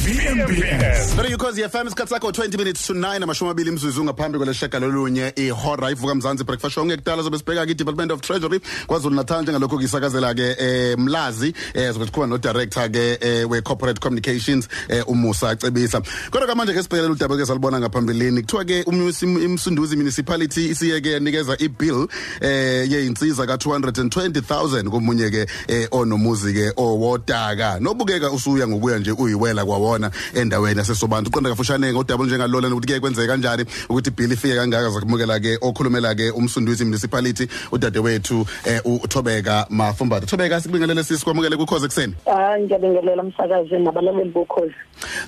VMBS Pero ukhozi FM isikhathi sakho 20 minutes to 9 amashumi amabili imzuzu ngaphambi kweleshaka lolunye ihora. Ivuka mzansi breakfast show ngekudala zobe sibheka ke Department of Treasury kwaZulu Natal njengalokho kisakazela ke eh Mlazi eh zobe sikhona no director ke eh, we corporate communications eh umusa acebisa kodwa ke manje ke sibhekelela udaba ke salibona ngaphambilini kuthiwa ke umsunduzi municipality isiyeke yanikeza ibill eh yeinsiza ka 220000 komunye ke eh onomuzi ke owodaka. Nobukeka usuya ngokuya nje uyiwela kwawona endaweni yasesobantu. Uqonda kafushane ngodaba njengalola ukuthi ke kwenzeka kanjani ukuthi ibill ifike kangaka zakumukela ke okhulumela ke umsunduzi municipality udade wethu eh uThobeka Mafumbatha Thobeka sikubingelele sisi kwamukele kukhoze ekseni Ah ngiyabingelela umsakazi nabalaleli bokhozi.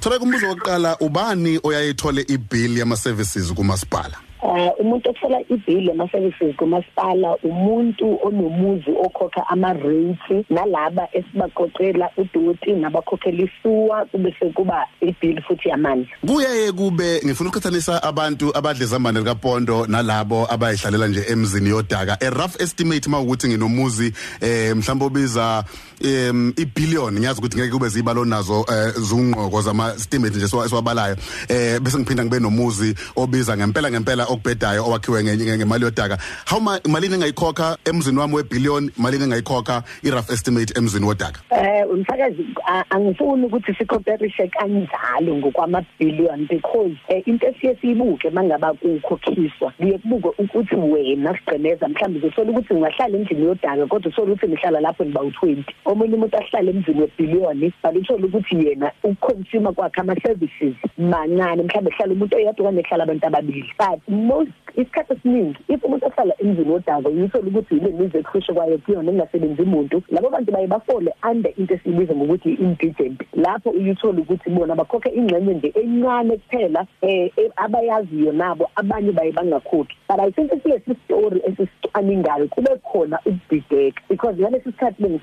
Thobeka umbuzo wokuqala ubani oyayithole ibill yama services kumasipala? Uh umuntu ofela ibill ama services kumasipala umuntu onomuzi okhokha ama rates nalaba esibaqoqela udoti nabakhokhela isuwa kube sekuba ibill futhi yamanzi. kuyaye kube ngifuna ukuqhathanisa abantu abadleza amandla likaPondo nalabo abayihlalela nje emzini yodaka. A rough estimate mawukuthi nginomuzi eh mhlawumbe obiza em ibillion. Ngiyazi ukuthi ngeke kube zibalo nazo eh, zungqoko zama estimate nje siwa- siwabalayo eh bese ngiphinda ngibe nomuzi obiza ngempela ngempela okubhedayo owakhiwe nge- nge- ngemali yodaka. How ma- malini engayikhokha emzini wami webillion malini engayikhokha i rough estimate emzini wodaka? Eh umsakazi a- angifuni ukuthi sikomparishe kanjalo ngokwama billion because eh, into esiye siyibuke mangaba kukhokhiswa kuye kubukwe ukuthi wena sigcineza mhlawumbe uzosola ukuthi ungahlala endlini yodaka kodwa usola ukuthi ngihlala lapho niba u20 omunye umuntu ahlala emzini webillion but uthola ukuthi yena uconsumer kwakhe ama services mancane mhlawumbe hlala umuntu oyedwa kanye hlala abantu ababili. But most isikhathi esiningi if umuntu ahlala emzini wodaka uyithola ukuthi ile mizi ekhushe kwayo kuyona engasebenzi umuntu. Labo bantu baye bafole under into esibiza ngokuthi indigent lapho uyithola ukuthi bona bakhokha ingxenye nje encane kuphela eh eh, abayaziyo nabo abanye baye bangakhokhi. But i think it's a story esisicwaningayo kube khona ukubhideka because ngalesi sikhathi bengisa